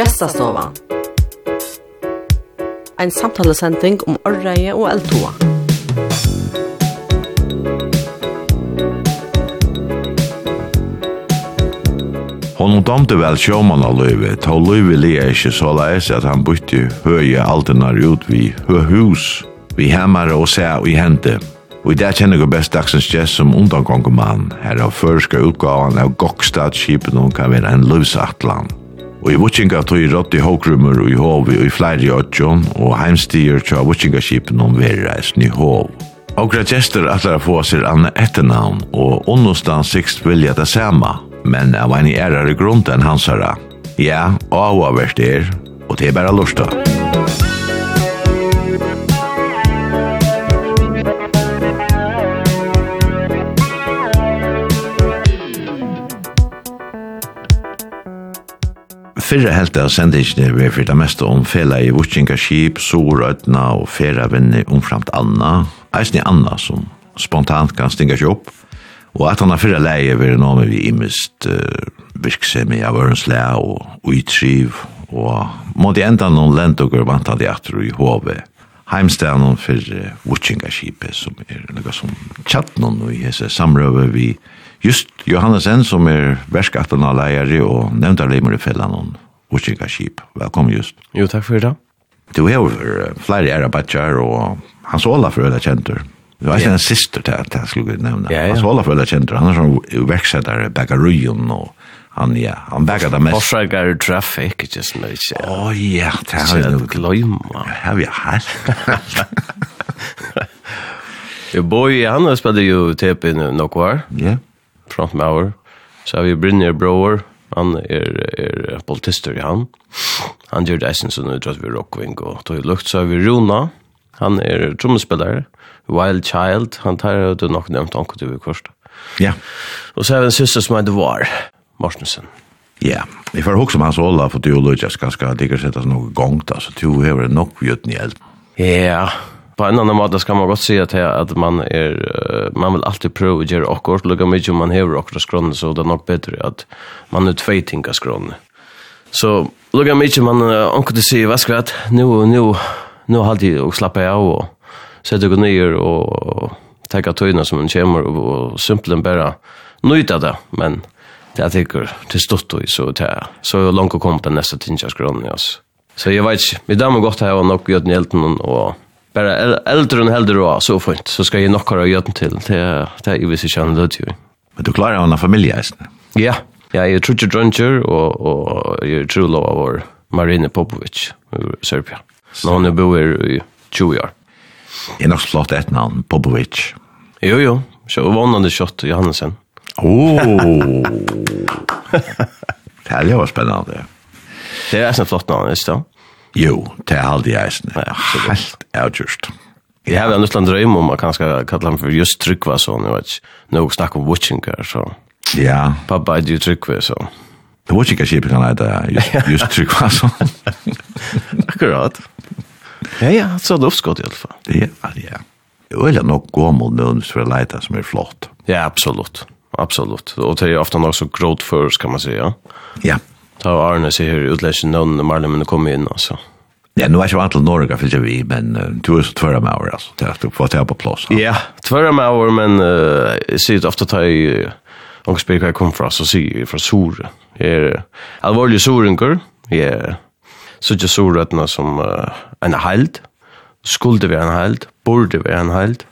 Gestastova. Ein samtalesending om orreie og eldtoa. Hon domte vel sjåman av løyve, ta løyve lia ikkje så leis at han bytte høye altenar ut vi høhus, vi hemmare og se og i hente. Og i det kjenner jeg best dagsens gjest som undangongemann, her av førska utgavan av Gokstad-skipen hun kan være en løvsatlan. Og i Vuchinga tog i rått i håkrummer og i hov og i flere i åttjon, og heimstier tja Vuchinga-skipen om verreisen i hov. Åkra gester atlar få seg anna etternavn, og onnostan sikst vilja det samme, men av en ærare grund enn hansara. Ja, avavert er, og det er bare lustet. fyrre helt av sendingene vi er for det meste om fela i Vucingaskip, Sorøtna og fera venner omframt Anna, eisen i Anna som spontant kan stinga seg opp, og at han har fyrre leie vi er nå med vi imest uh, virksom av ørens Ørensle og utriv, og måtte enda noen lentogur vant han i atro i hovet heimstenen for uh, Vucingaskipet som er noe som tjatt noen i hese samrøve vi Just Johannesen som er verskatten av leier og nevnta leimer i fellan og utkikka skip. Velkommen just. Jo, takk for det. Du er jo flere ære batjar og hans Ola for øyla kjentur. Du er en sister til at jeg skulle nevne. Ja, ja. Hans Ola for øyla kjentur, han er som verksettar bakarujon og han ja, han bakar det mest. Forsøkar traffic, ikke sånn ikke. Å ja, det har vi gløyma. Har vi her? Jo, Boy, han har spelat jo TP nok var. år. Ja front med. Så har vi Brynner Brower, han er, er politister i han. Han gjør det eisen som nu vi Rockving og tog i lukt. Så har vi Rona, han er trommespillere. Wild Child, han tar det nok nevnt anker til vi kvarst. Ja. Og så har vi en syster som heter Var, Morsensen. Ja, vi får huske om hans rolle, for du og Lujas ganske, det er ikke sett oss noe gongt, altså, du har nok gjøtt i hjelp. Ja, yeah på en annan måte skal man godt si at, at man är man vil alltid prøve å gjøre akkurat, lukka mye om man hever akkurat skron så det er nok bedre at man er tvei ting av skron. Så lugga mycket man uh, anker til å si, hva skal jeg, nu nu nu har det å slappe av og sette gå ner og tenke tøyene som en kommer og, og simpelthen bare njuta det men det jag tykker til stort og så där så er det langt å komme på neste ting av skron altså. Så jeg vet, ikke, vi damer godt her og nok gjør den hjelten og bara äldre än äldre då så fint så ska jag nog ha gjort till det det är ju visst jag ändå ju. Men du klarar en familj alltså. Ja. Ja, jag tror ju drunker och och jag tror lov av vår Marine Popovic i Serbia Men hon bor i 20 år. er nok flott et navn, Popovic. Jo jo, så vannande shot Johansen. Åh. Oh. det här var spennende. Det är nästan flott namn, visst då? Jo, det er aldri eisen. Ja, helt avgjørst. Jeg har en liten drøm om at han kalla kalle ham for just Tryggva så jeg vet ikke. Nå snakk om Wutchinger, så. Ja. Pappa er jo Tryggva, så. Det var ikke skipet kan heite just Tryggva så... Akkurat. Ja, ja, så er det oppskott i alle fall. Ja, ja. Det er Jo, nok gå mot noen for å leite som er flott. Ja, absolutt. Absolutt. Og det er ofte nok så grått først, kan man si, ja. Ja ta Arne sig hur utläschen någon Marlon kom in alltså. Ja, nu är ju antal Norge för jag vi men du är så tvärra med år alltså. Det är få ta på plats. Ja, tvärra med år men uh, ser ofta ta i och spela jag kom från så ser från Sor. Är allvarlig Sorenkur. Ja. Så just så att någon som en halt skulle vara en halt, borde vara en halt.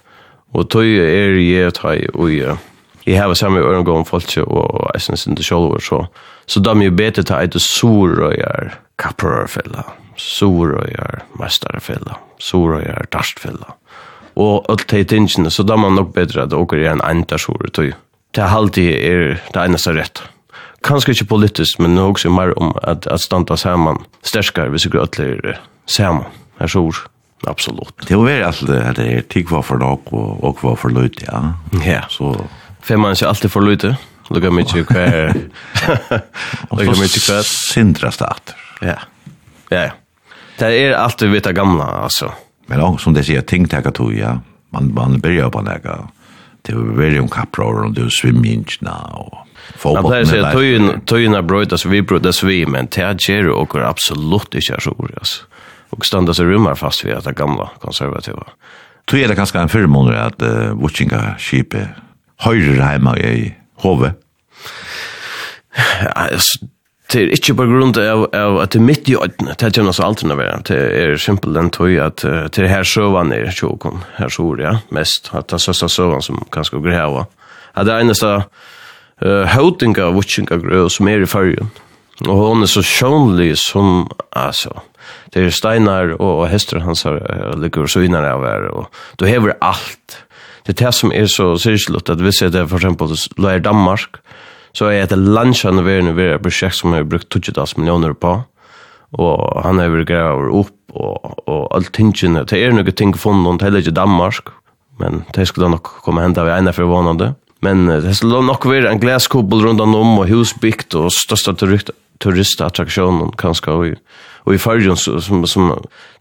Och tog er jeg ta i och jeg har samme øren gående folk, og jeg synes ikke selv over, så, så da er jo bedre til at surøyer kapperfella, surøyer mesterfella, surøyer darstfella. Og alt det tingene, så da man nok bedre at dere er en endarsore, tog. Det er alltid er det eneste rett. Kanskje ikke politisk, men det er også mer om at, at standa sammen sterskere, hvis ikke alle er sammen. Jeg tror, absolutt. Det er jo veldig alt det det er tikk var for nok og, og var for løyt, ja. Ja. Så Fem man är alltid för lite. Lukar mycket kvar. Lukar mycket kvar. Sindra starter. Ja. Ja, ja. Det är allt vi vet gamla, alltså. Men också som det säger, ting tackar tog, ja. Man, man börjar på det här. Det var väldigt om kappror och det var svimmingarna och fotbollen. Man säger, togna bröjtas vi bröjtas vi, men det här ger och är absolut inte så ord, alltså. Och standa sig rummar fast vid att det gamla konservativa. Tog är det ganska en förmån att uh, watchinga skipet høyrer hjemme i hovedet? Det er ikke på grunn av, av at det er midt i øynene, det er ikke noe alt å være. Det er simpel den tøy at det er her søvann er tjåkon, her sår ja, mest, at det er søsta søvann som kan skal greve. At det er eneste uh, høytinga av vutsinga grøv som er i fargen. Og hon er så sjånlig som, altså, det er steinar og, og hester hans har uh, ligger og søgnar av her, og du hever alt, det er det som er så sirkelut, at hvis jeg det for eksempel løyer Danmark, så er det landsjane verden ved et prosjekt som jeg har brukt 20 millioner på, og han har vært grevet opp, og, og alt tingene, det er noen ting funnet, det er ikke Danmark, men det skulle nok komme hende av ene for vanende. Men det skulle nok være en glaskobel rundt om, og husbygd, og største turist, turistattraksjonen kanskje, og, og i fargen som, som,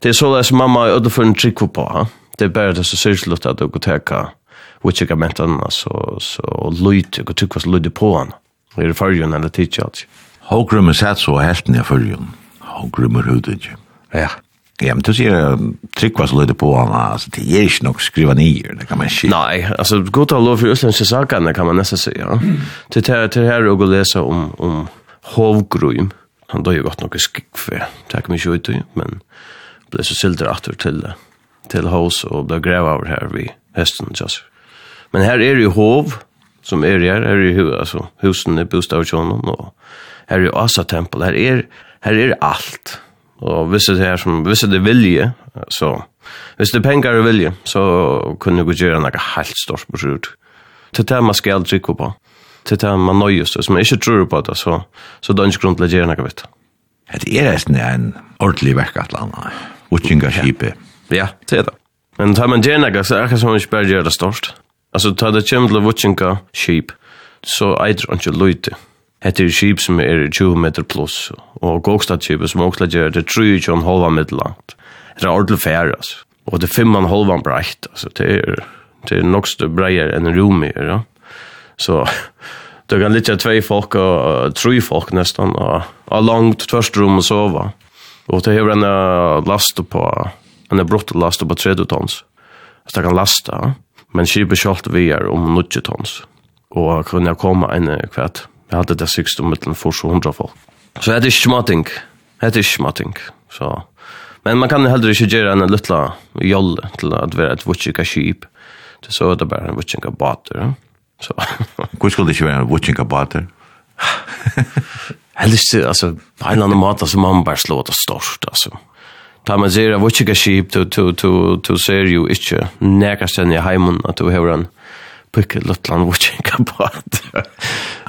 det er så det som mamma ødde for en trikk på, ha? det är bara det så särskilt att du går täcka which jag meant an så så lut jag tog vad lut på han. Det är förrjun eller teachers. Hågrum är satt så helt ner förrjun. Hågrum är hudet. Ja. Ja, men du ser tryckvas lite på han, alltså det ger inte nog skriva nyer, det kan man inte. Nej, alltså gott att lov för utländska saker, det kan man nästan säga. Till Det här, det här och gå läsa om, om Hovgrym, han då ju gott nog skikve, det kan man inte ut men det är så sildrat till det til hos og ble grev over her vi hesten og jasser. Men her er jo hov, som er her, her er jo altså, husen er bostavkjønnen, og her er jo Asa-tempel, her er, her er alt. Og hvis det er, som, hvis det er vilje, så, hvis det er penger og vilje, så kunne vi gjøre noe helt stort på sjut. Til det man skal drikke på, til det man nøyes, hvis man ikke tror på det, så, så det er ikke grunn til å gjøre noe vitt. Det er nesten en ordentlig vekk at landet, utgjengskipet. Ja. Ja, det är det. Men tar man gärna så är det som man inte bara gör det stort. Alltså tar det kämt till vutsinka sheep. Så äter inte lite. Hette är sheep som är 20 meter plus. Och gåkstad sheep som också gör det 3,5 meter långt. Det är ordentligt färre alltså. Och det är 5,5 brett. Alltså det är, det är nog större bredare än en rum är. Ja. Så det kan lite två folk och tre folk nästan. Och, och långt första rum och sova. Och det är en last på en er brått lasta på 30 tons. Så det kan lasta, men kjøpe kjalt vi er om 90 tons. Og kunne jeg komme en kvett. Jeg hadde det sykst om mittelen for 700 folk. Så det er ikke smatting. Det er ikke smatting. Så... Men man kan heller ikke gjøre en liten jolle til at være et vutsika kjip. Det så er det bare en vutsika bater. Så. Hvor skulle det ikke være en vutsjika bater? Helst, altså, på en eller annen måte så må man bare slå det stort, altså ta man ser av vilka skip to to to to ser ju inte näka sen i hemmen att du har en picka Lottland watching båt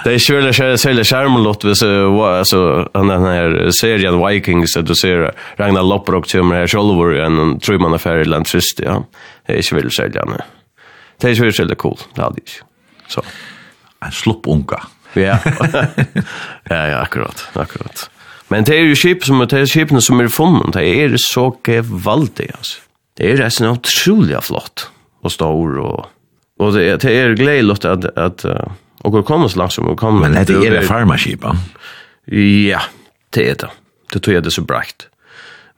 Det är själva själva själva skärmlott vis alltså han den här serien Vikings att du ser Ragnar Lothbrok som är Solvor en tror man affär i Landtrist ja. Det är själva själva. Det är själva själva cool. Det hade ju. Så. En slopp unga. Ja. ja, ja, akkurat, akkurat. Men det er jo skip som det er skipene som er funnet, det er så gevaldig, altså. Det er resten utrolig flott og stor og og det er, det er gledelig at at og går kommer så langt som vi kommer. Men det er det farmaskipa? ja. Det er det. Det tror jeg det er så brakt.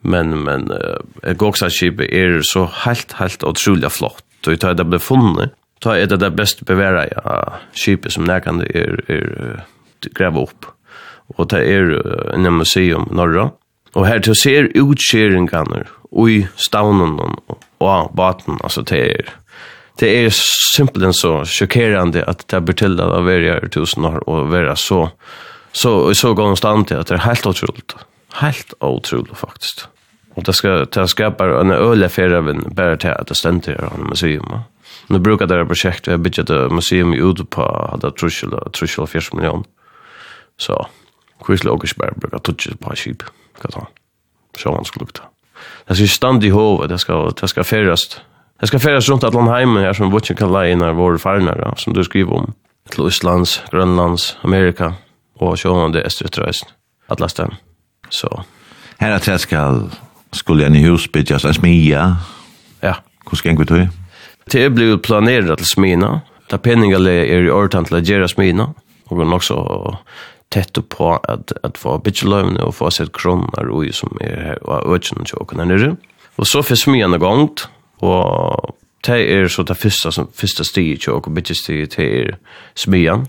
Men men uh, Goksaskip er så helt helt utrolig flott. Og det det ble funnet. Ta er det det beste beværet av skipet som nærkende er, er, er grevet opp og det er en museum norra. Og her til ser utskjeringarna i stavnen og baten, altså det er det er simpelthen så sjokkerande at det blir til at være i tusen år og være så så så god stand til att det är helt otroligt. Helt otroligt faktiskt. Och det ska det skapar en öle för även bara till att det stender till en museum. Nu brukar det här har bygga ett museum i Udo på hade Trussel Trussel 4 miljoner. Så Chris Logisberg brukar bruker på skip. Hva ta? Så han skulle lukta. Det är stand i hovet, det ska det ska färdas. Det ska färdas runt rundt Atlanheim, här som Votjen kan leie når våre farnere, som du skriver om. Till Islands, Grönlands, Amerika, og sjående Østretreisen. Atlastem. Så. Her at jeg skal skulle en i hus bygges en smia. Ja. Hvordan skal gå till? Det er blevet att til smina. Ta er är er i orden til å gjøre smina. Og nok så tett på att att få bitchlön och få sett kronor och som är her og öknen och kan nere. Og så för en gang och det är så det första som första steget och bitchsteget er smyan.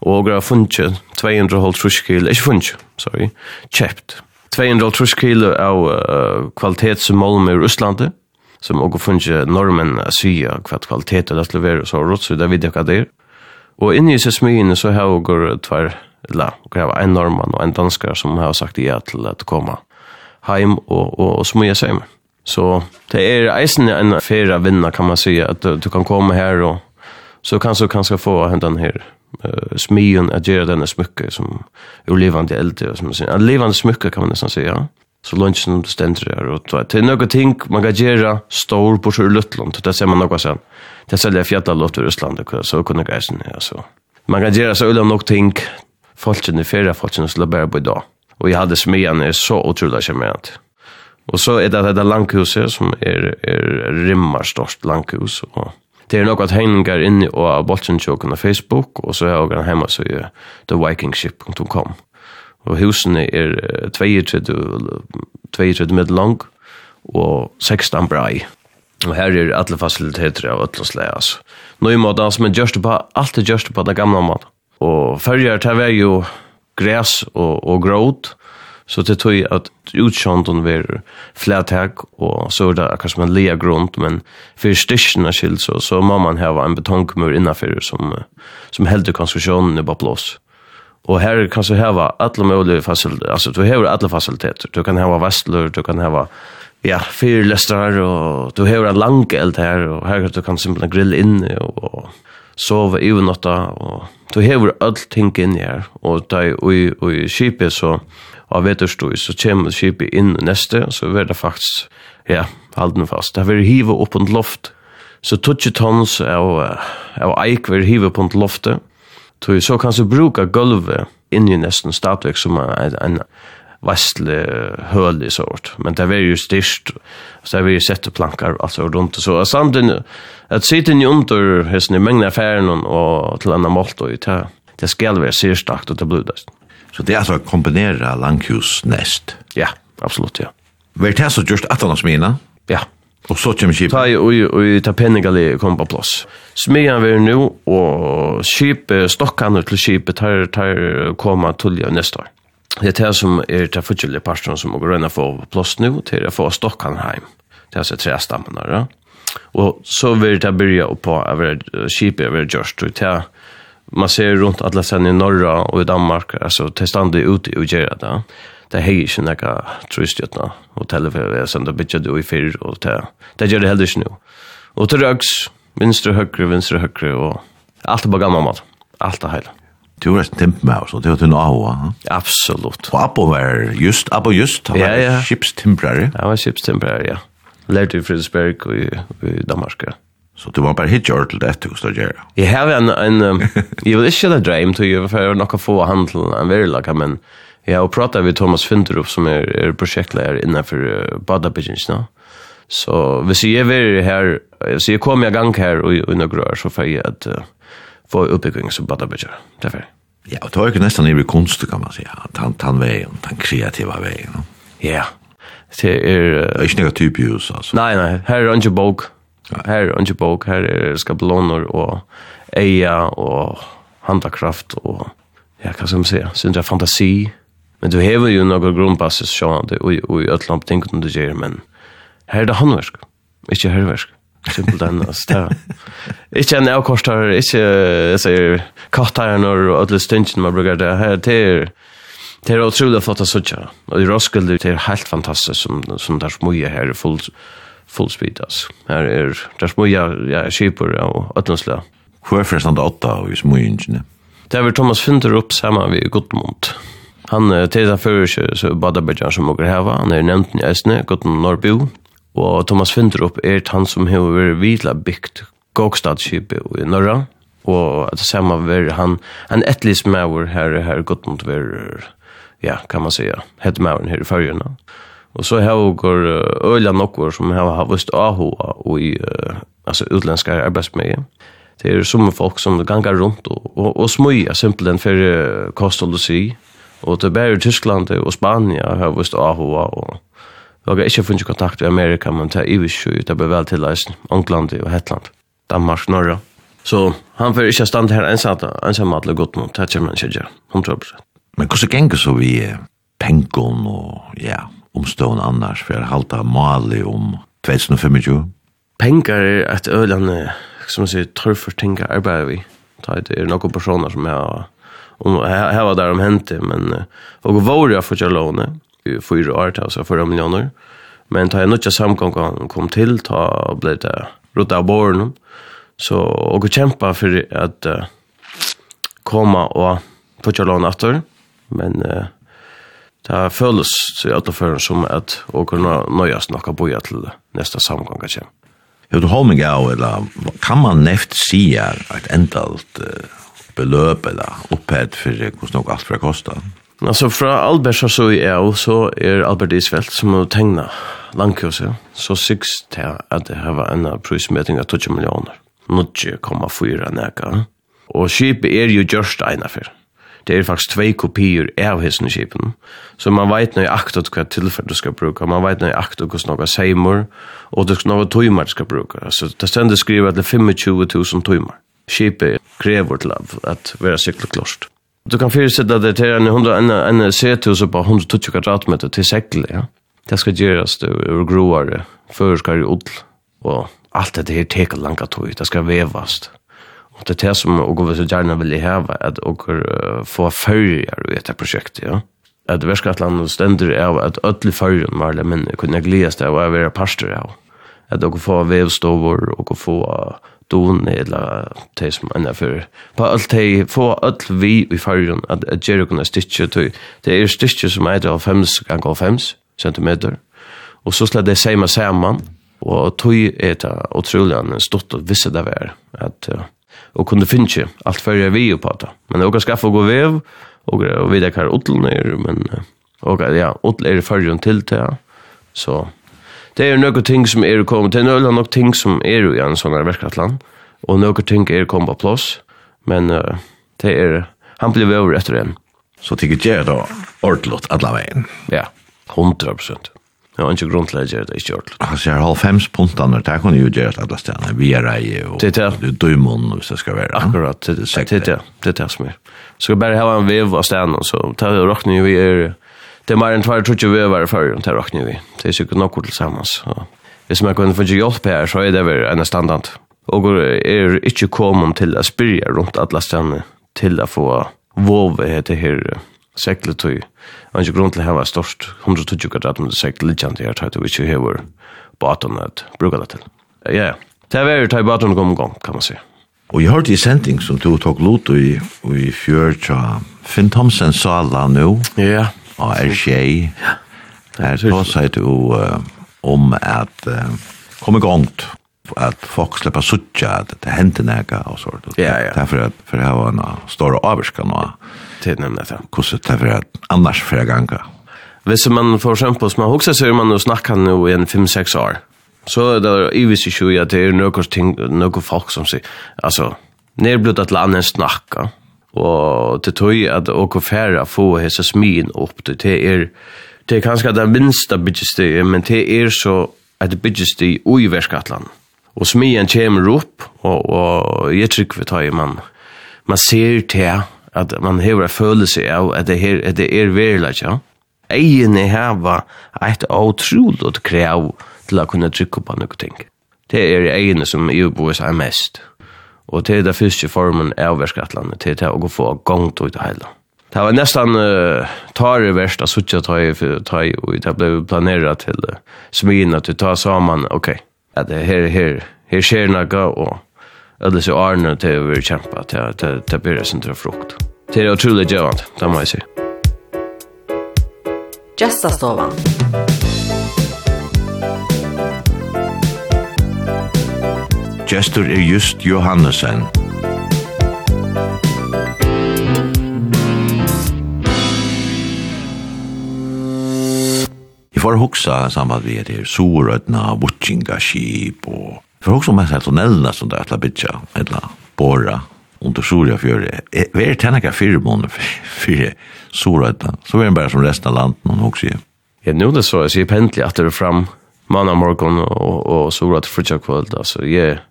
og har funnet 200 truskil, ikke funnet, sorry, kjøpt. 200 truskil av uh, kvalitetsmålmer i Østlandet, som også funnet normen sier hva kvalitet det leverer, så rått, så det vet jeg hva det er. Og inni i smyene så har jeg tvær eller det var en norman og en danskar som har sagt ja til at komme heim og, og, og smøye seg med. Så det er eisen en færa vinna kan man säga att du, du kan komma här och så kan du kanskje få den här uh, smyen at gjøre denne smykke som er levande äldre som man säger. En levande smykke kan man nästan säga. Så lunch som ständer her og det är något ting man kan gjøre stor på sjö Luttland. Det ser man något sen. Det säljer fjärdalott i Ryssland så kunde ja alltså. Man kan gjøre så ulla nok ting folkene, fyrre folkene skulle bare bo i dag. Og jeg hadde smyene er så utrolig kjemmerende. Og så er det dette langhuset som er, er rimmer størst langhus. Og det er nok at hengar inne og bolsjentjåkene Facebook, og så er jeg hjemme så er thevikingship.com. Og husene er 32, 32 meter lang og 16 brei. Og her er alle fasiliteter av øtlandslei, altså. Nå i måte, altså, men gjørst på, alt er gjørst på den gamle måten. Og färger til vi jo gräs och, och gråt. Så det tog ju att var flætæk, og så er det akkurat som en lia grunt, men for styrkene skilt så, så må man hava en betongmur innenfor som, som helder konstruksjonen i bare blås. Og her kan du hava alle mulige fasiliteter, altså du hever alle fasiliteter, du kan hava vestler, du kan hava ja, fyrlestrar, og du hever en lang eld her, og her kan du kan simpelthen grille inne, og, og sova i natta, og du hevur alt ting inn her, og da i, i skipet så, av veterstøy, så kommer skipet inn neste, så er det faktisk, ja, halden fast. Det er hivet opp på loft, så tutsi tons av, av eik er hivet på loftet, så kan du bruka gulvet inni nesten statvek som en, en vestle høl i sort. Men det var jo styrst, så det var jo sett plankar, altså rundt. Så samtidig, at sitten ni under hesten i mengne affæren og til annan målt, og det, det skal være syrstakt og det blodast. Så det er altså å kombinere langkjus nest? Ja, absolutt, ja. Vær det så just at han smina? Ja. Og så kommer skipet? Ta og, og ta penningali kom på plass. Smian vi nu, og skipet, stokkene til skipet, tar, tar koma tulja neste år det er det som er det forskjellige parstene som må røyne få plass nå til å få Stockholmheim. Det er altså tre stammene, ja. Og så vil det begynne på å være kjipet, å være gjørst, og det man ser rundt alle sen i Norra og i Danmark, altså til standet ute og gjør det. Det er ikke noe trøstjøtene, og telefon, det bygger du i fyr, og det, det gjør det heller ikke nå. Og til røks, vinstre, høyre, vinstre, høyre, og alt er på gammel mat. Alt er heilig. Du var en oss, og det var en AHA. Absolutt. Og Abbo var just, Abbo just, han var ja, ja. skipstimprare. Han var skipstimprare, ja. Lærte i Fridsberg og i, i Danmark, ja. Så du var bare hitt gjør til det du skal gjøre. Jeg har en, en um, jeg vil ikke ha dreim til å gjøre noe få handel enn verilag, men jeg har pratet med Thomas Finderup som er, er prosjektleier innenfor uh, badabidgjenskene. Så hvis jeg er her, så jeg kommer i gang her og, og, og, så får jeg at uh, få uppbygging som bara bygger. Därför. Ja, och tar ju nästan i konst kan man säga. Han han vägen, den kreativa no Ja. Det är inte några typius alltså. Nej, nej. Här är inte bok. Här är inte bok. Här är skabloner och eja och handakraft och ja, kan som säga, syndra fantasi. Men du har ju några grundpasser så att och och i öllom tänker du ger men här är det handverk. Inte hörverk simpelt enn, altså, det er ikke en avkorstar, ikke, jeg sier, kattaren og alle stundene man bruker det, her, det er, det er utrolig flott å søtja, og i Roskilde, det er helt fantastisk, som, som der smuja mye her, full, full speed, altså, her er, der smuja, ja, kjipur og øtlandslag. Hvor er forresten det åtta, og i smøyingene? Det er Thomas Finder opp sammen med Godmund. Han er til den fører seg, så Badabajan som åker heva, han er nevnt i Østene, Godmund Norrbo, Og Thomas Findrup er han som har vært vidla bygd Gokstadskipet i Norra, og at det samme var han, han etlis maur her, her Gudmund var, ja, kan man säga, hette mauren her i fyrjuna. Og så har vi går øyla nokkur som har havust AHA og i, uh, altså utländska arbeidsmeie. Det er som folk som gangar rundt og, og, og smøya simpelthen for kost og si. Og det er bare Tyskland og Spania har havust AHA og Og jeg ikke funnet kontakt i Amerika, men det er ivis jo, det ble vel til leisen, England og Hetland, Danmark, Norge. Så han får ikke stand her ensamt, ensamt alle godt mot, det er ikke han ikke gjøre, 100%. Men hvordan ganger så vi pengon og ja, omstående annars, for jeg halte Mali om 2025? Pengar er et ølande, som man sier, tørfer ting jeg arbeider vi. Det er noen personer som jeg har, og jeg var der om hente, men og våre har fått gjøre lånet, fyra år, alltså fyra miljoner. Men ta en nutja samgång kom till, ta blev det rota av borren. Så och kämpa för att uh, komma och fortsätta låna efter. Men uh, det føles i alle føren som at å kunne nøyes noe boja til neste samgang kanskje. Jo, du har meg av, eller kan man neft si at et endalt uh, beløp eller opphet for hvordan noe alt for å koste? Alltså fra Albert så är jag så är Albert Isfeldt som har tegnat landkursen. Så syks det att det här var en prismätning av 20 miljoner. Nåtje komma fyra näka. Och skipet är ju just en affär. Det är faktiskt två kopior av hessen skipen. Så man vet nu aktat vad tillfälle du ska bruka. Man vet nu aktat hur snabba sejmor. Och det ska några du ska bruka. Alltså det ständigt skriver att det är 25 000 timmar. Skipet kräver till att vara cykelklart. Du kan föreställa det til en 100 en en setus på 120 kvadratmeter till segle, ja. Det ska göras det ur groare, förskar i odl, och allt det här tar långa tid. Det ska vevast. Och det är det som og vi så gärna vill ha att och få följa i dette prosjektet, ja. Att verkatlan ständer av at öll följen var det men kunna glädjas det och være pastor av. Att och få vevstover, och få don eller te som enda for på alt te få alt vi i fargen at, at gjøre kunne stitche to det er stitche som er av 5 gang 5 cm og så slår det seg med sammen og tog er det utrolig en stort og visse det var at og kunne finne alt før jeg vi på det men det er også gå vev og, og vi det kan utlene men og ja, utlene er fargen til det så Det er noen ting som er kommet, det er noen ting som er i en sånn verkratland, og noen ting er kommet på plass, men uh, det er, han blir over etter en. Så tykker jeg da ordentlig alle veien? Ja, 100 prosent. Jeg har ikke grunn til å gjøre det, ikke ordentlig. Altså, jeg har halv fems punktene, det kan jeg jo gjøre det alle stedene, vi er rei og det er det. døymon, hvis det skal være. Akkurat, det er det, det er det som er. Så skal bare ha en vev av stedene, så tar jeg råkning vi er det er mer enn tvær trutje vevar i fyrrjum, det råkner vi. Det er sikkert nokkur tilsammans. Hvis man kunne få hjelp her, så er det vel enn standard. Og er ikke kommet til å spyrja rundt alle stedene til å få vove etter her sekletøy. Og ikke grunn til å ha størst 120 kvadratmeter sekletøy her, tar du ikke hever baten at bruka det til. Ja, det er vel tar baten kom gang, kan man si. Og jeg hørte i sending som du tok lot i, i fjør til Finn Thomsen sala nå. Ja, yeah. AR-tjej. Der så sig du uh, om at uh, kom igångt at folk slipper sucha at det händer nega og så då. Ja, ja. Därför at for det var en stor avvarska nå. avskan och till nämnda så. Kusse därför at annars för gånga. Hvis man for eksempel, som man husker, så er man jo snakket nå i en 5-6 år. Så er det ivis ikke jo at det er noen ting, noen folk som sier, altså, nedblutt at landet snakker, og til tøy at åka færa få hese smien opp, det er, det er kanskje det minste byggestig, men det er så at byggestig ui verskatlan. Og smien kommer opp, og, og jeg trykker vi tar man, man ser til at man hever en følelse av at det, er, at det er verilig, ja. Egene heva et utrolig krev til å kunne trykke på noe ting. Det er egene som er boes er mest. Og til det første formen er avverskatlandet, til det å gå få gang til det hele. Det var nesten uh, tar det värsta sucha tar ju för tar ju och det ble planeret til uh, smin at du tar sammen, ok, at det her, her, her skjer noe, og eller så Arne til å være över til, til, til, till börja sin til frukt. Det er utrolig jävligt, det må jeg si. Gästastovan. Gästastovan. Gestur er just Johannesen. Jeg får hoksa samband vi etter Sorødna, Vutsinga, Skip og Jeg får hoksa om jeg tunnelna som det er til bytja, eller bora, under Soria fjøre. Vi er tennaka fyrir måneder fyrir Sorødna, så er den bare som resten av landet, noen hoksa jeg. Ja, nu det så, jeg sier pendelig at det er fram manna morgon og, og, og Sorødna fritja kvöld, altså jeg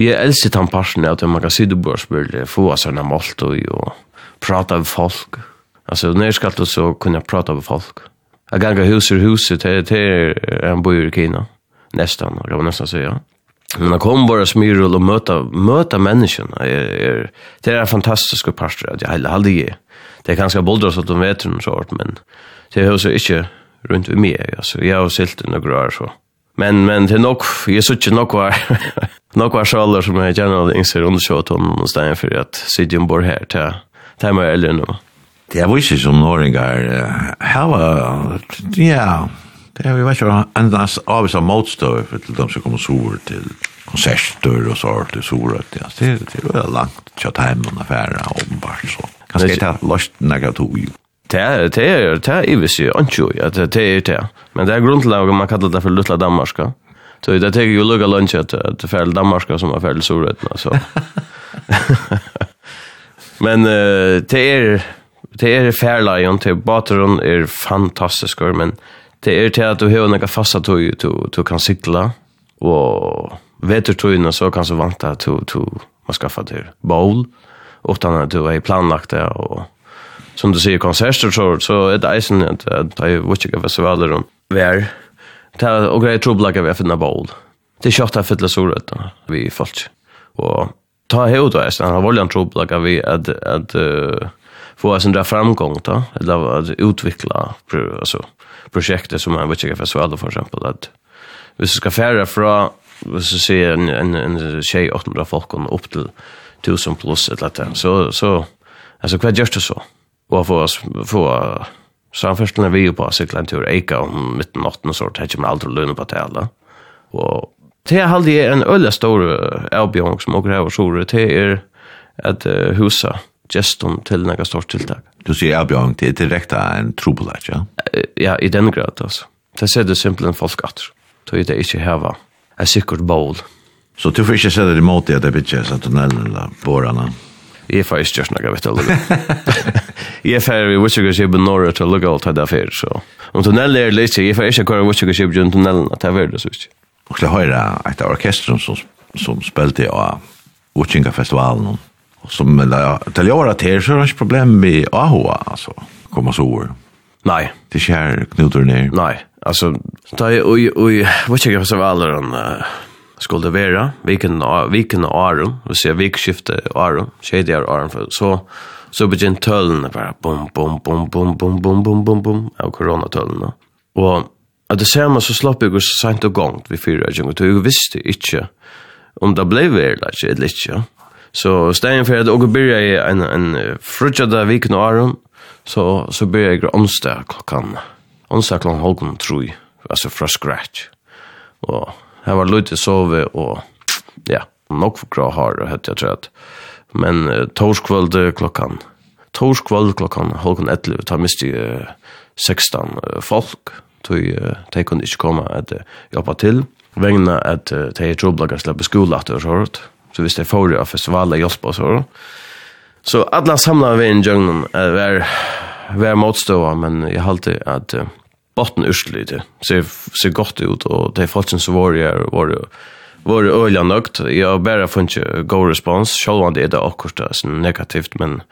Jeg elsker den parten at man kan si du bør spørre, få av sånne målt og, prata med folk. Altså, når jeg skal til så kunne jeg prata med folk. Jeg ganger hus i huset til, til en bo i Kina, nesten, jeg kan nesten si, ja. Men jeg kom bare smyrer og møter, møter menneskene. Jeg, jeg, det er en fantastisk parter at jeg heller aldri gir. Det er ganske boldre at de vet noe sånt, men det er jo ikke rundt ved meg. Altså, jeg har silt noen år så. Men, men det er nok, jeg synes ikke nok var Nog var sjalar som jag gärna inser undersökt honom stedet för att Sidjen bor här till, till mig eller nu. Det är vissa som norringar hava, ja, det är ju vissa endast av vissa motstånd till de som kommer sår till konserter och så till at Det är ju långt tjatt hem en affär ombart så. Kanske det är löst några tog Det är det är det är ju inte ju att det är det. Men det är grundlagen man kallar det för Lutla Danmarka. Så det tar ju lugga lunch att det fäll Danmark som har fäll Sorötna så. men eh det är det är Fairlion till Batteron är fantastiskt men det är till att du har några fasta tog du du kan cykla och vetertøyene så kan så vant at du, du må skaffe til bowl, utan at du är planlagt det, og som du sier konserter så, så er det eisen att at jeg vet ikke festivaler om vær, ta og grei trubbla kan vi finna bowl. Det är kört att fylla solet då. Vi folk. Och ta hot då är han har vållan trubbla kan vi att att få oss en där framgång då eller att utveckla alltså projektet som man vet jag för så för exempel att vi skal färra från vad så ser en en en tjej 800 folk og upp til 1000 plus eller att så så alltså vad görs det så och få oss få Så han först när vi var på cykeln tur Eka om mitt natten och sånt hade man aldrig lön på tälla. Och det hade jag en ölla stor avbjörn som åker över så det är att husa gestum till några stort tilltag. Du ser avbjörn det är direkt en trubbelage, ja. Ja, i den grad alltså. Det ser det simpelt folk att. Så det är inte en Är säkert. Så du får inte säga det emot det att det bitches att tunneln eller borrarna. Jeg får ikke gjøre noe, vet du. Jeg får vi Witcher-skipet norr til å lukke alt det før, så. Om tunnelet er litt, jeg får ikke kjøre Witcher-skipet gjennom tunnelen, at det er veldig svitt. Og til høyre et av orkestren som, som spilte av Witchinga-festivalen, som til å gjøre det her, så er det ikke problem med AHA, altså, komme så over. Nei. Det skjer knuter ned. Nei, altså, da er jo, og jeg vet ikke hva som er alle skulle det være, viken viken og arum och se vikskifte arum shady arum för så så begynte tølene bare, bum, bum, bum, bum, bum, bum, bum, bum, bum, av koronatølene. Og at det ser man så slapp jeg så sent og gongt vi fyra jag och jag visste ikke om det ble väl alltså ett litet så for at jeg och i en en frukta viken og Aron, så så börjar jag onsdag klockan onsdag klockan halv 3 altså fra scratch Og här var lite sove och ja, nog för bra har hade jag tror att men uh, torskvöld klockan torskvöld klockan halv 11 tar miste uh, 16 uh, folk. Tog uh, de kunde inte komma att uh, jobba till vägna att uh, de är trubblaga släppa skola att och sånt så visst det får av festivaler hjälpa och så så alla samlade vi en jungle uh, var var motståa men jag halte att uh, botten urslite. Ser ser gott ut och det folk som var där var det var öliga nökt. Jag bara fanns ju go response. Själva det är det också så negativt men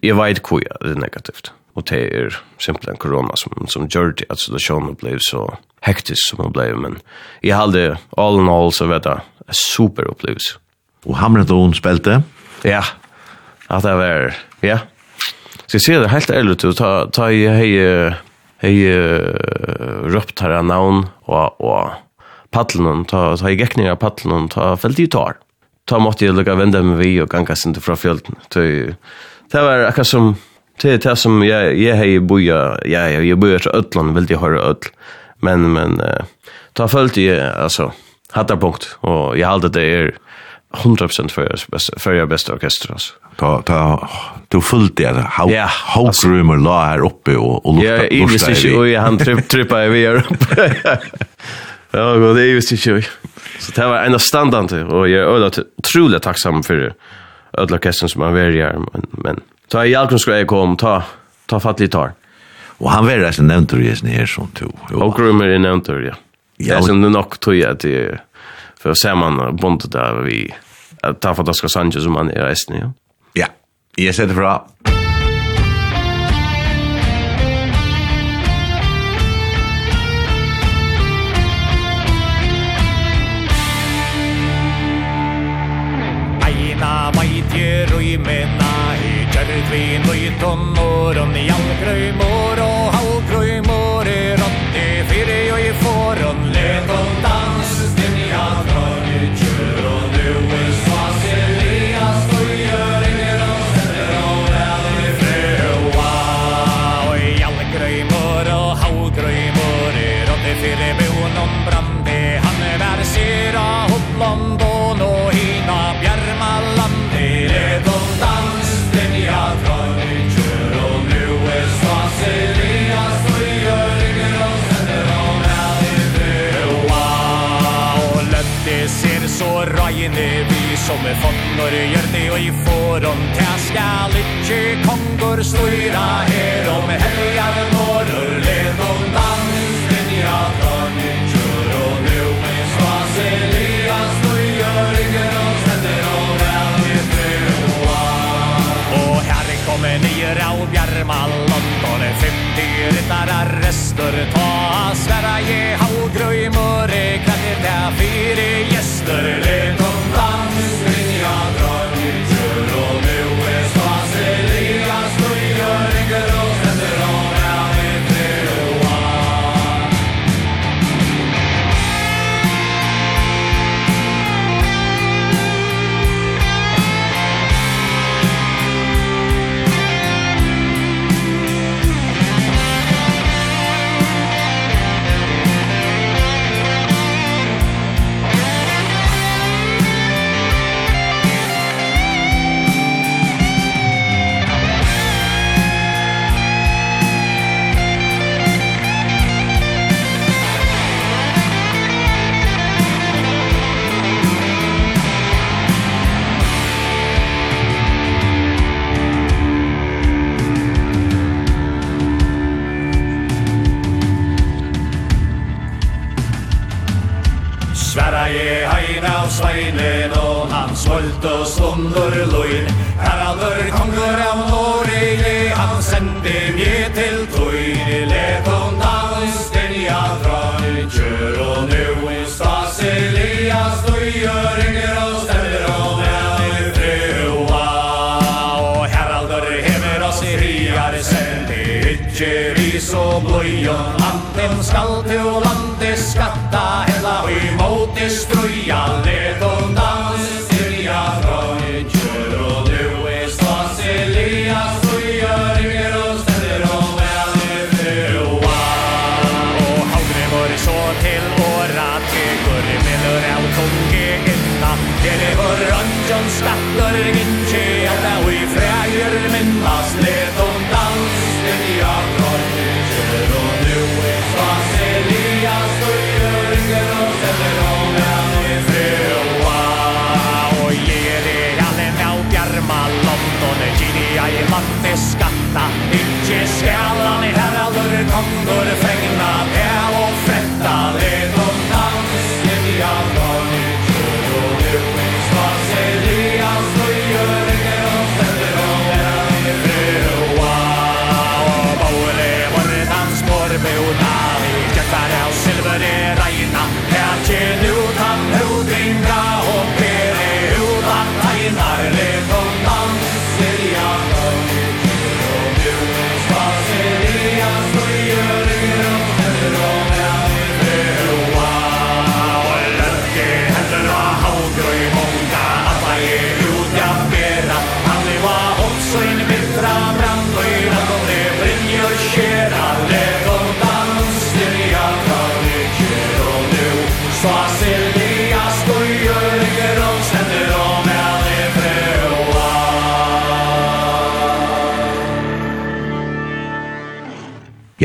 jag vet hur det är negativt. Och det är simpelthen corona som som gör det att situationen blev så hektiskt som den blev men jag hade all in all så vet jag super upplevelse. Och Hamilton spelte. Ja. Att det var ja. Så jag ser det helt ärligt ut. Ta ta i hej hei uh, røpt her av navn og, og paddelen, ta, ta i gekning av paddelen, ta felt i tar. Ta måtte jeg lukka vende med vi og ganga sin til fra fjölden. Det var akka som, det er det som jeg, jeg hei boja, jeg, jeg, jeg boja til Ødland, veldig høyre Ødl. Men, men, uh, ta felt i, altså, hattarpunkt, og jeg halte det er, 100% för bästa för jag bästa orkester alltså. Ta ta du fullt det how yeah, how or la här uppe och och lukta lukta. Ja, i är ju och han tripp trippa över här uppe. Ja, god det är ju så Så det var en standard och jag är ödligt otroligt tacksam för ödla orkestern som man väljer men men ta i allt skulle kom ta ta fatt lite tar. Och han väljer sen nämnt du ju här som to. Och rumor är nämnt det ja. Ja, sen nog tror jag att det för ser man bondet där vi att ta för Oscar Sanchez som man är resten ja. Ja. Jag sätter för att Aina maitje rui mena i kjærtvin og i i får styra her om helgar morror led om dansen ja fönitjur och nu med svas Elias då gör ingen och sänder och väl i stua Och här kommer nyra och bjärmal London är 50 ryttarar röster ta Sverige haugröj mörre kan det där fyra gäster led. smolt og stunder loin Herader konger av Norge Han sendte mje til tøyne Let om dans den ja drar Kjør og nu stas Elias Døye ringer og stemmer og med frua Og herader hever oss i riar Sendte ikke ris og bløyon Anten skal til landet skatta Hella og imot struja Let om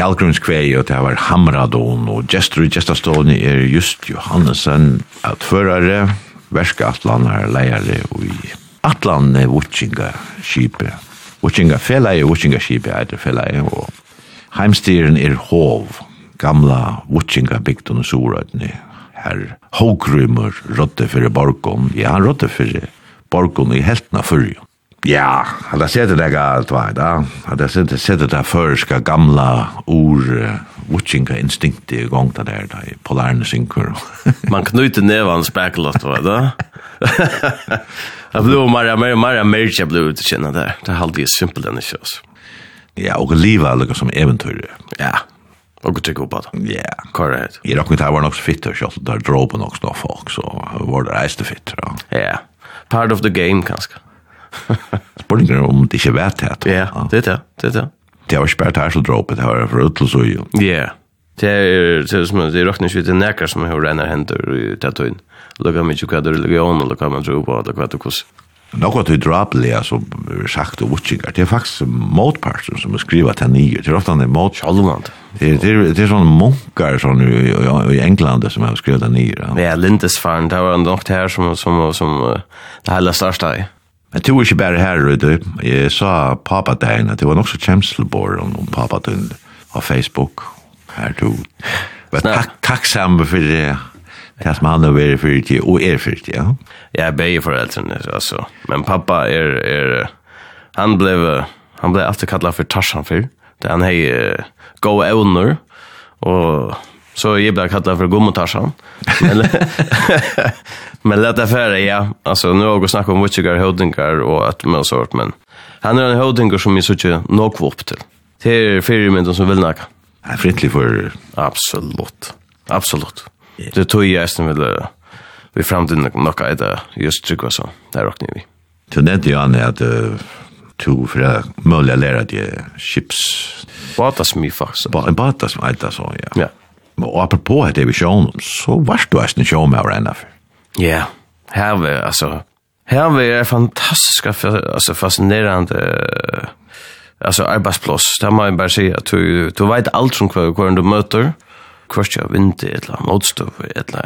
Fjallgrunskvei, og det var Hamradon, og gestur i gestastående er just Johannesen, at førare, verska atlan er leiare, og i atlan er Wutsinga skipet. Wutsinga felai, Wutsinga skipe er det felai, og heimstyren er hov, gamla Wutsinga bygdun og sorødni, her Hågrymur rådde fyrir borgon, ja, han rådde fyrir borgon i heltna fyrir Ja, han har sett det galt, allt va, da. Han har sett det sett det förska gamla ur watchinga instinkt i gång der, da, i polaren synkur. Man knyter nevan spacklot va, da. Jag blev Maria mer Maria Mercha blev ut känna där. Det hade ju simpelt den shows. Ja, og leva lukar som eventyr. Ja, Och tycker upp att. Ja. Correct. Jag dock inte har var nok så där på nok då folk så var det rejste fitter. Ja. Part of the game kanske. Spørninger om det ikke vet det. Ja, det er det. Det er det. Det var spært ikke bare terseldråpet, det var for utlås og jo. Ja, det er det som det råkner ikke ut i nekker som har rene hender i tattøyen. Lukka mye hva det er religion, eller hva man tror på, eller hva det koster. at till drapelig, som er sagt og utkinkar. Det er faktisk motparten som er skrivet til nye. Det er ofte han er mot... Självland. Det er det är, det är sådana munkar som i, i England som har skrivet til nye. Ja, Lindesfarn. Det var nok det här som, som, som det hela största i. Men Jeg tror ikke bare her, Rydde. Jeg sa pappa dagen at det var nok så kjemselbord om pappa din på Facebook. Her to. Men takk, takk sammen for det. Det som han har vært for det, og er for det, ja. Jeg er begge foreldrene, altså. Men pappa er, er han ble, han ble alltid kallet for Tarzan før. Han har gode evner, og Så jag blev kallad för gommotarsan. Men, men lätt affärer, ja. Alltså, nu har jag snackat om vutsigar, hodingar och ett med sort, men han är en hodingar som jag såg nog upp till. Det är fyrirmynden som vill nacka. Det er frittlig för... Absolut. Absolut. Det tog jag nästan vill... Vi framtiden nokka är det just tryggva så. Det råknar vi. Du nevnte jo Anne att to for för mulig möjliga lära dig chips. Batasmi faktiskt. Batasmi, det så, ja. Ja. Og apropå det vi sjån, så varst du eisen sjån med hverandre for. Ja, her vi, altså, her vi er fantastisk, altså fascinerende, altså arbeidsplass, det må jeg bare si, at du, du vet alt som hver, hver du møter, kvartja vindi, etla motstov, etla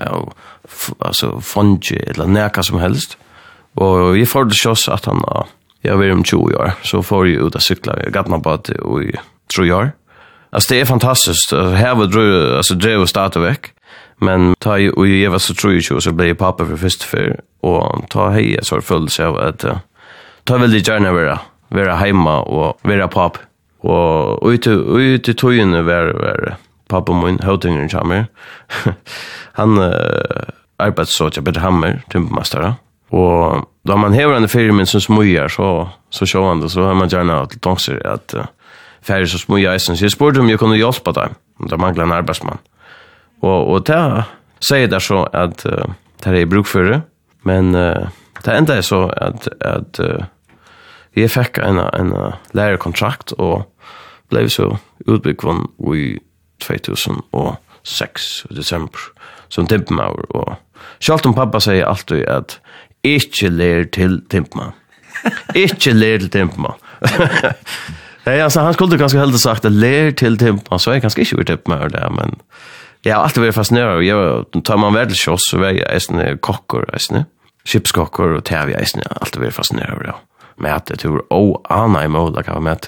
altså, fondji, etla neka som helst. Og jeg får det sjås at han, jeg var om 20 år, så får jeg ut av sykla, jeg gatt meg på at og i 3 år. Alltså det är fantastiskt. Här var det alltså drev var starta veck. Men ta ju och ge var så tror jag så blev pappa för först för och ta hej så föll så att ta väl det gärna vara vara hemma och vara pappa. Och ute i tojen var var pappa min hotingen kommer. Han uh, arbetar så att jag blir hammer timpmästare. Och då man häver den filmen som smujar så så kör han det så har man gärna att tänka sig att uh, färre så små jag. Så jag spurte om jag kunde hjälpa dem. Om det manglar en arbetsman. Och, och det säger där så att uh, det är bruk för det. Men uh, det enda är så att, att uh, jag fick en, en uh, lärarkontrakt och blev så utbyggd i 2006 i december som timpmaur. Og selv om pappa sier alltid at ikke lær til timpmaur. ikke lær til timpmaur. Nej, alltså han skulle kanske helt sagt att lär till tempa så jag kanske inte vet mer där men jag har alltid varit fascinerad jag tar man väl shots så är jag en kockor, alltså. Chipskockor och tävja, alltså alltid varit fascinerad av det. Men att det tror o ana i mål där kan med.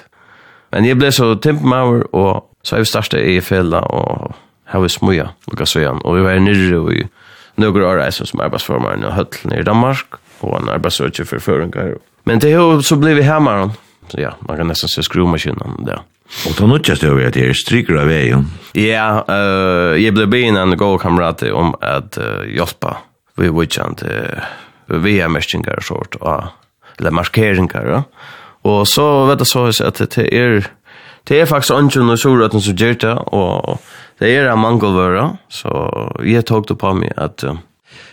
Men jag blev så tempmauer och så är vi starta i fälla och här vi smuja Lucas Sven och vi var nere i några år alltså som arbetsformare i Höll i Danmark och en arbetsökare för föringar. Men det har så blivit hemma då ja, man kan nästan se skruvmaskinen där. Och då nutjas det över att det är stryker av vägen. Ja, uh, jag blev ben en god kamrat om att uh, hjälpa vid Witchant uh, VM-mestingar och sånt, uh, eller markeringar. Ja. Och så vet jag så att det är det är faktiskt ungen och sorten som gör det och det är en mangelvara så jag tog det på mig att uh,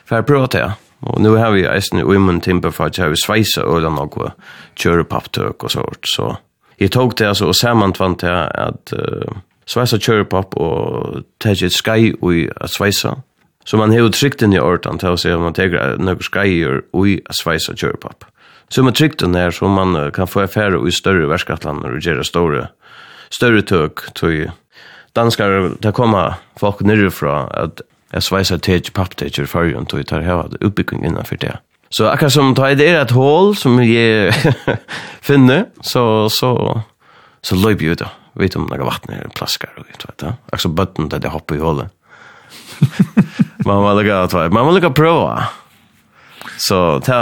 för att pröva det. Og nu har vi eisen uimun timber for at jeg har sveisa øyla noe kjørepaptøk og sånt, så jeg tog det altså og samantvant det at uh, sveisa kjørepap og teg et skai ui at sveisa, så man hever trygt inn i ordan til å se om man teger noe skai ui at sveisa kjørepap. Så man trygt inn her så man kan få affære ui større verskatlander og gjøre større, større tøk, tøy, danskar, det kommer folk nirrifra at jeg sveiser til pappteacher før jeg tog tar heva utbygging innanfor det. Så akkurat som tar det er et hål som jeg finner, så, så, så løyper jeg ut da. Vet om det er vatten her, plaskar og vet du. Akkurat som bøtten der det hopper i hålet. man må lukka at man må lukka prøva. Så det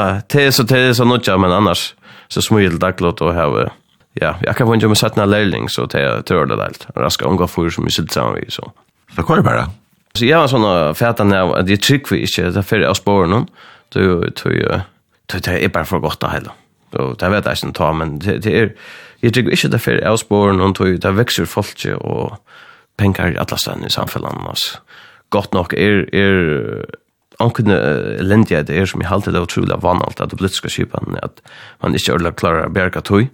er så det er så nutja, men annars så smyr daglåt og hava Ja, jeg kan få en jo med satt en lærling, så det er det deilt. Raska unga fyr som vi sitter sammen vi, så. Så kvar det bare? Så jeg var såna av at jeg trick vi ikke, det er att av sporen Då tror jag tror det er bare for godt da heller. Då det vet jeg ikke ta men det er, jeg tycker ikke det er att av sporen tror jag det vekser folk og penger i alle stedene i samfunnet annars. Gott nok er, er ankunne lendja det er som jeg halte det utrolig vanalt at det politiske skipan at man ikke ordentlig klarer å berga tog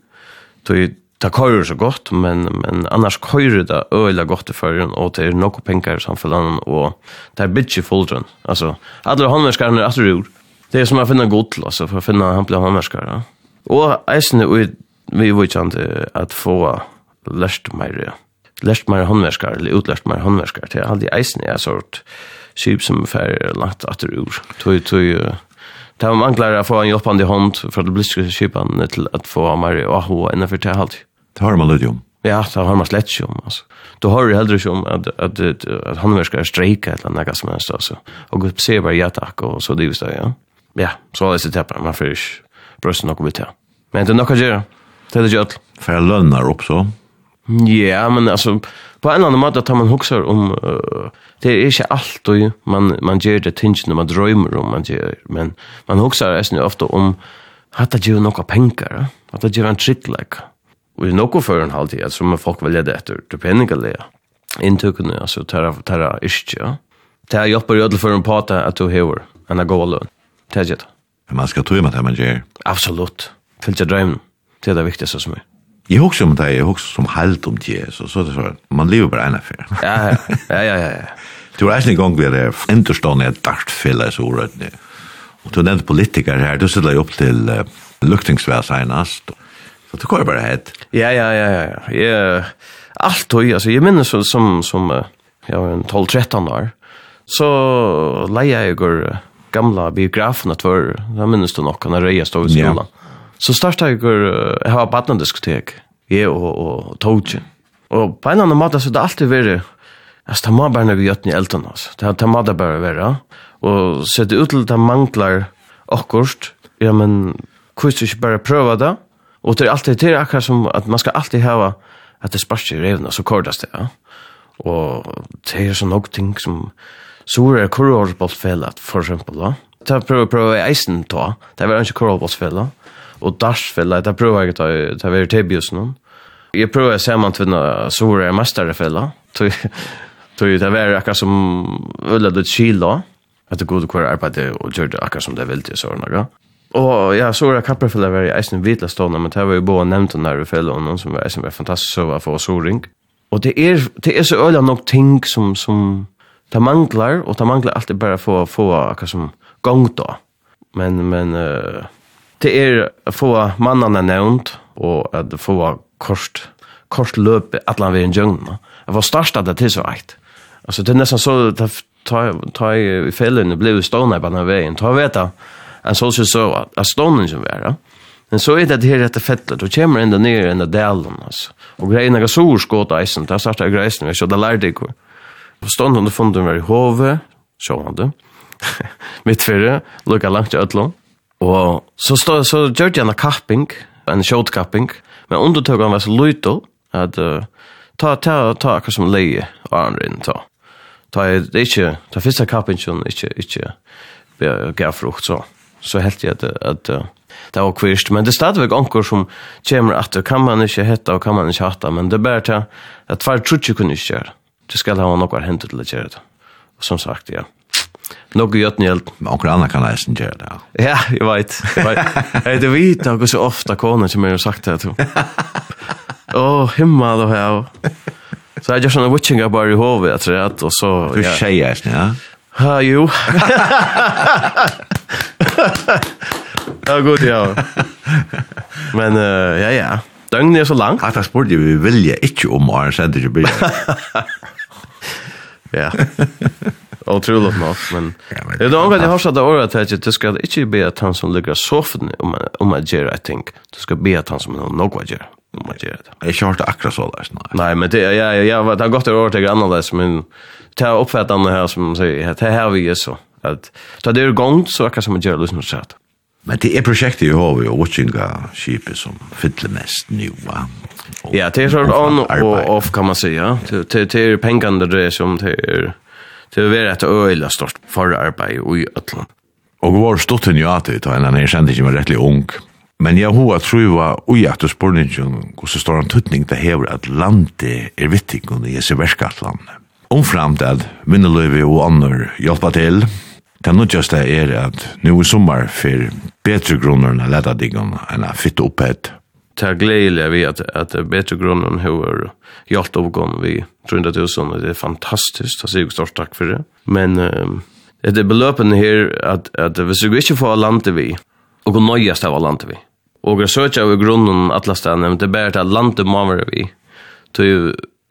tog det kører så godt, men, men annars kører det øyla godt i førjen, og det er noe penger i samfunnet, og det er bitje fuldrønn. Altså, alle håndverskerne er atter ur. Det er som å finne gott alltså altså, for å finne han blir håndverskere. Og eisen er vi vitsjande at få lært mer, lært mer håndverskere, eller utlært mer håndverskere, til alle eisen er sort skip som er langt atter ur. tog tog Det var manglar å få en hjelpande hånd for det blir skipan til at få mer AHO innenfor det halvt. Det har man lyd om. Ja, det har man slett ikke om, altså. Du har jo heller ikke om at, at, at, at han vil skal streike eller noe som helst, altså. Og Gud ser bare ja takk, og så det er ja. Ja, så er det sitt teppet, man får ikke brøste noe vidt her. Men det er noe å gjøre. Det er det ikke alt. For jeg lønner opp så. Ja, men alltså på en annan måte tar man huxar om uh, det är inte allt och man man gjør det tingen man drömmer om man gjør, men man huxar är ofta om at det gjør några penger, at det gjør en trick like Og i nokko føren halvtid, at som folk vil lede etter, det penningalea, inntøkene, altså terra, terra iskje, ja. Det här hjälper ju för en pata att du hever, enn a goa løn. Det är det. Man skal tro med det man gör. Absolut. jeg drömmen. Det er det viktigste som er. Jeg husker om det, jeg husker som helt om det. Så, så det så. Man lever bare en affær. ja, ja, ja, ja. ja. Du har en gang vi er det et ett dartfälla i ordet. Og du nevnte politiker her, du sitter jo opp til uh, luktingsväsenast. Så det går bara hett. Ja, ja, ja, ja. Jag allt då, alltså jag minns så som som jag var en 12 13 år. Så leja jag går gamla biografen att var jag minns då nog när jag stod i skolan. Så startade jag går ha barnen diskotek. Ja och och Toje. Och på en annan måte så det alltid varit Alltså, det må bara när vi gör det i elden. Det, det må det bara vara. Och så det ut lite det och akkurst. Ja, men, kvist vi ikke bare prøve det? Och det är alltid det är akkurat som att man ska alltid ha att det sparkar i revna så kordas det. Ja? Och det är så nog ting som så är korvbollsfälla för exempel. Ja? Det prøver prøver i eisen ta. Det var ikke korvbollsfälla. Och darsfälla, det prøver jeg ta. Det var tebius noen. Jeg prøver sammantvunna så er jeg mesterfälla. Tog det var akkurat som øyla litt kilo. At det gode kvar arbeid og gjør det akkurat som det vil til sånne. Og ja, så var det Kapperfella var i Eisen vidla stående, men det var ju både nämnt den här i fellet, og någon som var Eisen var fantastisk så var för oss oring. Och det är, det är så øyla nok ting som, som det manglar, och det manglar alltid bara få, få som gång då. Men, men uh, det är å få mannene nevnt, och att få kort, kort löp alla en djögna. Det var starstad det till så ekt. Alltså det är nästan så, ta, ta, ta i fällen och blev stående på den här vägen. Ta vet en så så så att stånden som var. Men så är det det her etter fettlet, och kommer enda ned enda delen, alltså. Och grejerna går så skått i da där startar grejerna så det lärde jag. På stånden hadde funnet den var i hove så han det, mitt förre lukket langt i øtlån. Og så, stå, så gjør jeg en kapping, en kjøtkapping, men undertøkene var så løytel, at uh, ta, ta, ta akkurat som leie, og andre inn, ta. Ta, det er ikke, ta første som ikke, ikke, gav frukt, så så helt jag at att det var kvist men det er stadigvæk anker som kommer att kan man ikke hette og kan man ikke hata men det er bare til at att tror ikke kunne ikke gjøre. det skal ha noe hentet til å gjøre det Og som sagt ja Noe gjort ni hjelp. Men onkel Anna kan nästan gjøre det. Ja, jeg vet. Jag det vet jag så ofte konen som jeg har sagt det til. Åh, himmel og här. Så jeg gjør sånne witching about i hovedet, jeg tror att och så... Du tjejer, ja. Ha, jo. ja, god, ja. Men, uh, ja, ja. Døgnet er så langt. Hatta spurt jeg, vi vilje ikke om å ha en ikke til Ja. Otroligt nok, men... Det er noen gang jeg har satt av året til at du skal ikke be at han som ligger soffan om att gjøre jag tänker. Du skal be at han som har noe å gjøre om man gör det. Jag det akkurat så där Nei, Nej, men det jag jag det har gått över till annorlunda men det er oppfattende här som säger det här vi är så att ta det igång så kan som gör lyssna så att. Men det är projektet ju har og watchinga skipet som fyller mest nu va. Ja, det er så on och off kan man säga. Det det är pengarna det som det är det är rätt öjla stort för arbete i Ötland. Och var stort jo at det, han är känd inte var rettelig ung. Men jeg hoa tror truva ui at du spurningen hos stor en tuttning det hever at landet er vittig under esse verskatland. Omframt at minneløyvi og annor hjelpa til, det nødgjeste er at nu i sommer for bedre grunner enn leta diggon enn a opp et. Det er gledelig vi at, at betre grunner hever hjelp oppgån vi 300.000, det er fantastisk, det sier jo stort takk for det. Men um, det er beløpen her at, at hvis vi ikke får landet vi, og nøyast av landet vi. Og jeg søkja av grunnen alle stedene, men det er bare til landet må være vi. Så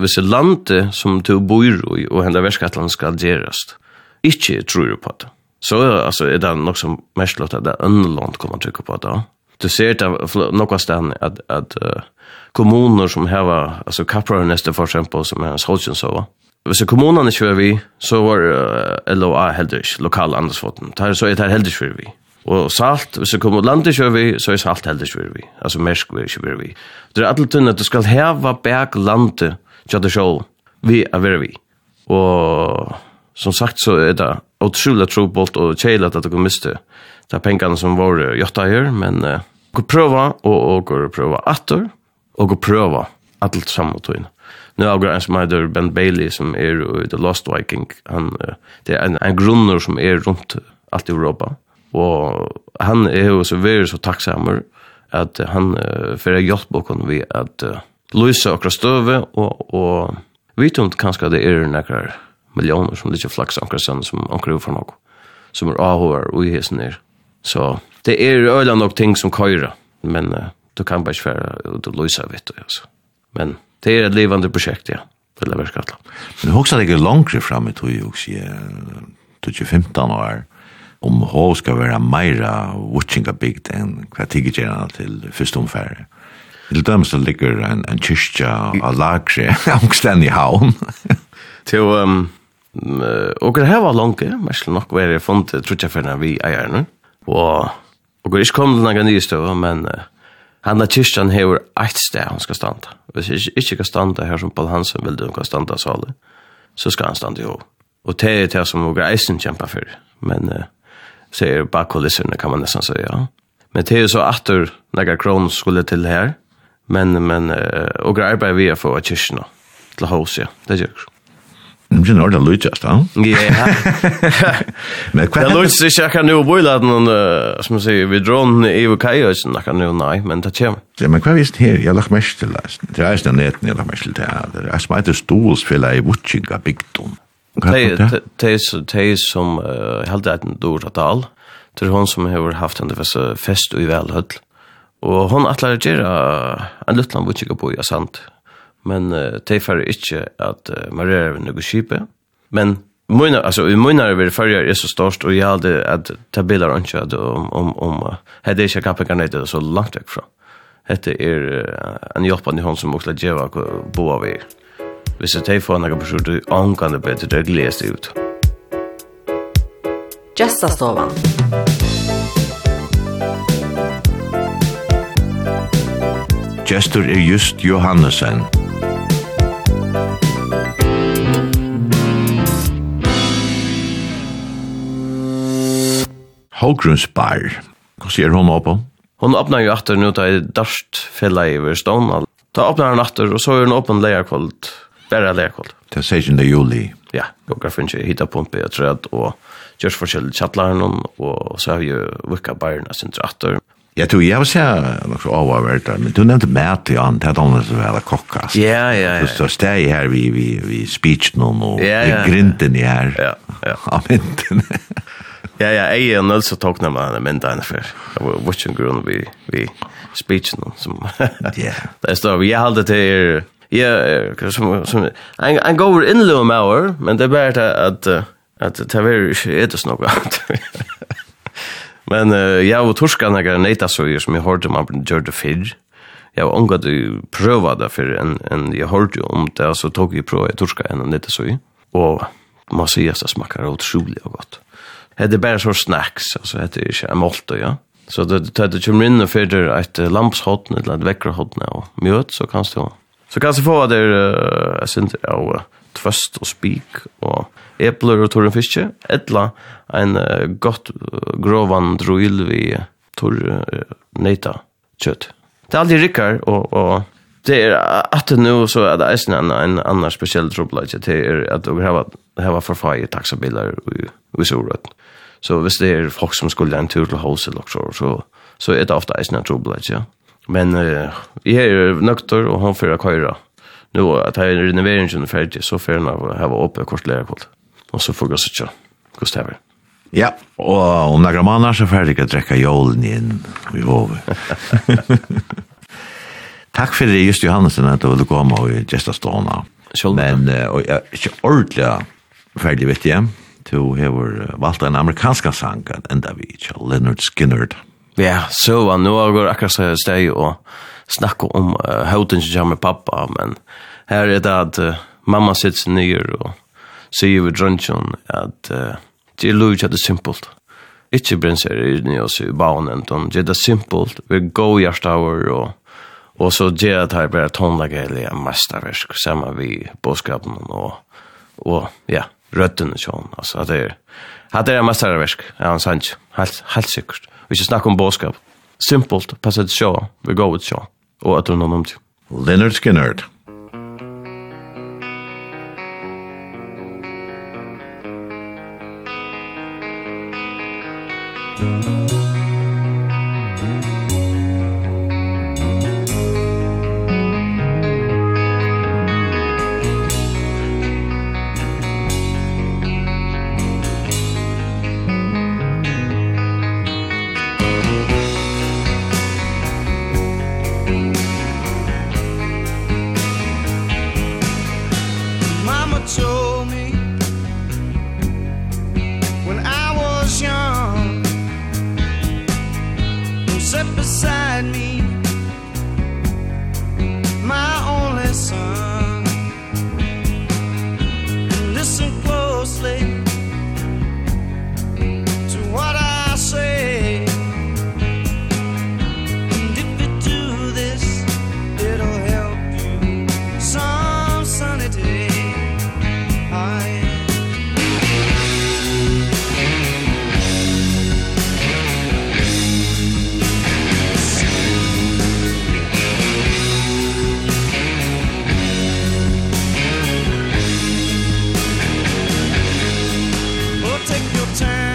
hvis det landet som du bor i og hender verskattelen skal gjerast, ikke tror du på det. Så altså, er det nok som mest lov at det er ønland kommer trykke på det. Du ser det noen stedene at, at uh, kommuner som heva, altså Kaprar neste for eksempel, som er en så hvis kommunene ikke vi, så var uh, LOA heller ikke, lokal andresfoten. Så er det heller ikke vi. Og salt, hvis du kommer landet kjører vi, så er salt heller kjører vi. Altså mersk vi kjører vi. Det er alt tunn at du skal heva bæk landet kjører sjål. Vi er vi vi. Og som sagt så er det utrolig trobolt og kjeilig at du kan miste de pengene som var gjøtta her, men uh, gå prøva, og, og gå prøva atter, og gå prøva alt sammen og togene. Nu har jag en som heter Ben Bailey som är i The Lost Viking. Han, det är en, en grunner som är runt allt i Europa. Og han er jo så veldig så takksammer at han uh, får hjelp på oss ved at uh, løse akkurat støve, og, og vi tror kanskje det er noen millioner som ikke flaks akkurat sånn som akkurat for noe, som er avhåret og i hesten er. Så det er øyne nok ting som køyre, men uh, du kan bare ikke være ut og løse, vet du, altså. Men det er et livende prosjekt, ja, vil jeg være Men du har også ligget langere frem i tog, og sier, 15 år, om hov skal være meira watchinga bygd enn hva tigger gjerne til første omfære. Til dem så ligger en, en kyrkja av lagre omstendig havn. til um, og det her var langt, men nok var det funnet trutjaferne vi eier nå. Og og det er ikke kommet noen nye støv, men uh, han er kyrkjan hever eit sted han skal standa. Hvis jeg ikke kan standa her som Paul Hansen vil du kan standa salen, så skal han standa i hov. Og det er det som og eisen kjemper for. Men uh, ser bakkulisserna kan man nästan säga. Men det är så att några kron skulle till här. Men men uh, och arbetar vi för att kyrkna till hos, ja. Det gör. Men det är nog lite just, va? Ja. Men kvar. Det låter sig jag kan nu bo boila någon som man säger vi dron i Kaja så kan nu nej, men det kommer. Ja, men kvar visst här. Jag lagt mest till det. Det är nästan net, jag lagt mest till det. Det är smidigt stolsfälla i Wutchinga Bigton. Det som helt det en att all. det hon som har haft en fest i välhöll. Och hon atler å göra en luttland vi ikke på i sant, men det er inte att at Maria er noe men Mina alltså i mina är det förra är så störst och jag hade att ta bilder och inte om om om hade jag kapit kan det så långt ifrån. Det är en hjälpande hon som också ger vad bo av er hvis jeg tar for noen person du angående bedre, det gleder seg ut. Gjestastovan. Gestur er just Johannesen. Hågrunds bar. Hva sier hun oppe? Hun åpner jo etter nå til Darst fella i Verstånd. Da åpner han etter, og så er hun åpen leierkvalt Bara Bare lærkold. Til 16. juli. Ja, gokka finnes jeg hitta pumpe og træd og gjørs forskjell i tjatlaren och så har vi jo vukka bærna sin trattor. Jeg tror jeg vil se noe avhåvert der, men du nevnte mat i an, det er annerledes å være kokka. Ja, ja, ja. Så står steg her vi, vi, vi speech noen og ja, ja, grinten i her. Ja, ja. Av mynden. ja, ja, jeg er nødt til å tåkne meg denne mynden for. Jeg var watching grunn vi, vi speech noen som... Ja. Det står, vi jeg halde til ja, som, som, en, en går innløm år, men det er bare at, at, at det er ikke ettes noe Men uh, jeg og torskene er nøyta så som jeg hørte man gjør det før. Jeg har omgått å prøve det før en, en jeg hørte jo om det, så tok jeg prøve torska enn nøyta så Og man sier at det smaker utrolig og godt. Det er bare så snacks, altså det er ikke en målt, ja. Så det, det, det kommer inn og fyrer et lampshåttene eller et vekkerhåttene og mjøt, så kan det jo Så kan jag få där uh, jag syns ja, tvøst och spik og epler og torren fiske. Ettla en uh, gott uh, grovan druil vi torr uh, neta kjøtt. Det är alltid rikkar och, och det är att nu så är det är en, en annan speciell trubbelage. Det är att vi har, har förfärgat taxabilar och, i så. Så hvis det er folk som skulle en tur til hos eller så, så, så er det ofte eisen en trobladje, Ja. Men uh, jeg er nøkter, og han fører køyre. Nå, at jeg er renoveringen ferdig, så fører han å kort oppe kort. Og så får jeg sitte hvordan det er. Ja, og om några månader så färdig att dräcka jolen in i Våve. Tack för det just Johannesen att du ville komma och gästa ståna. Men och jag är ordentligt färdig vet jag. Du har valt en amerikansk sang ända vid Leonard Skinner. Ja, så var nu går akkurat så steg och snacka om uh, hoten som med pappa, men här är det att uh, mamma sitter sig ner och säger vid drönchen att uh, det är lugnt att det är simpelt. Ikke brenser i ni oss i banen, det er det simpelt, vi går hjertaver og Og så gjør jeg at her bare en mesterversk, sammen vi bådskapen og, og ja, røttene sånn. Altså, at det er, at det er mesterversk, ja, han sanns, helt, helt sikkert. Vi skal snakke om bådskap. Simpelt, passet sjå, vi går ut sjå, og at hun har nomt. Leonard Skinner. take your time.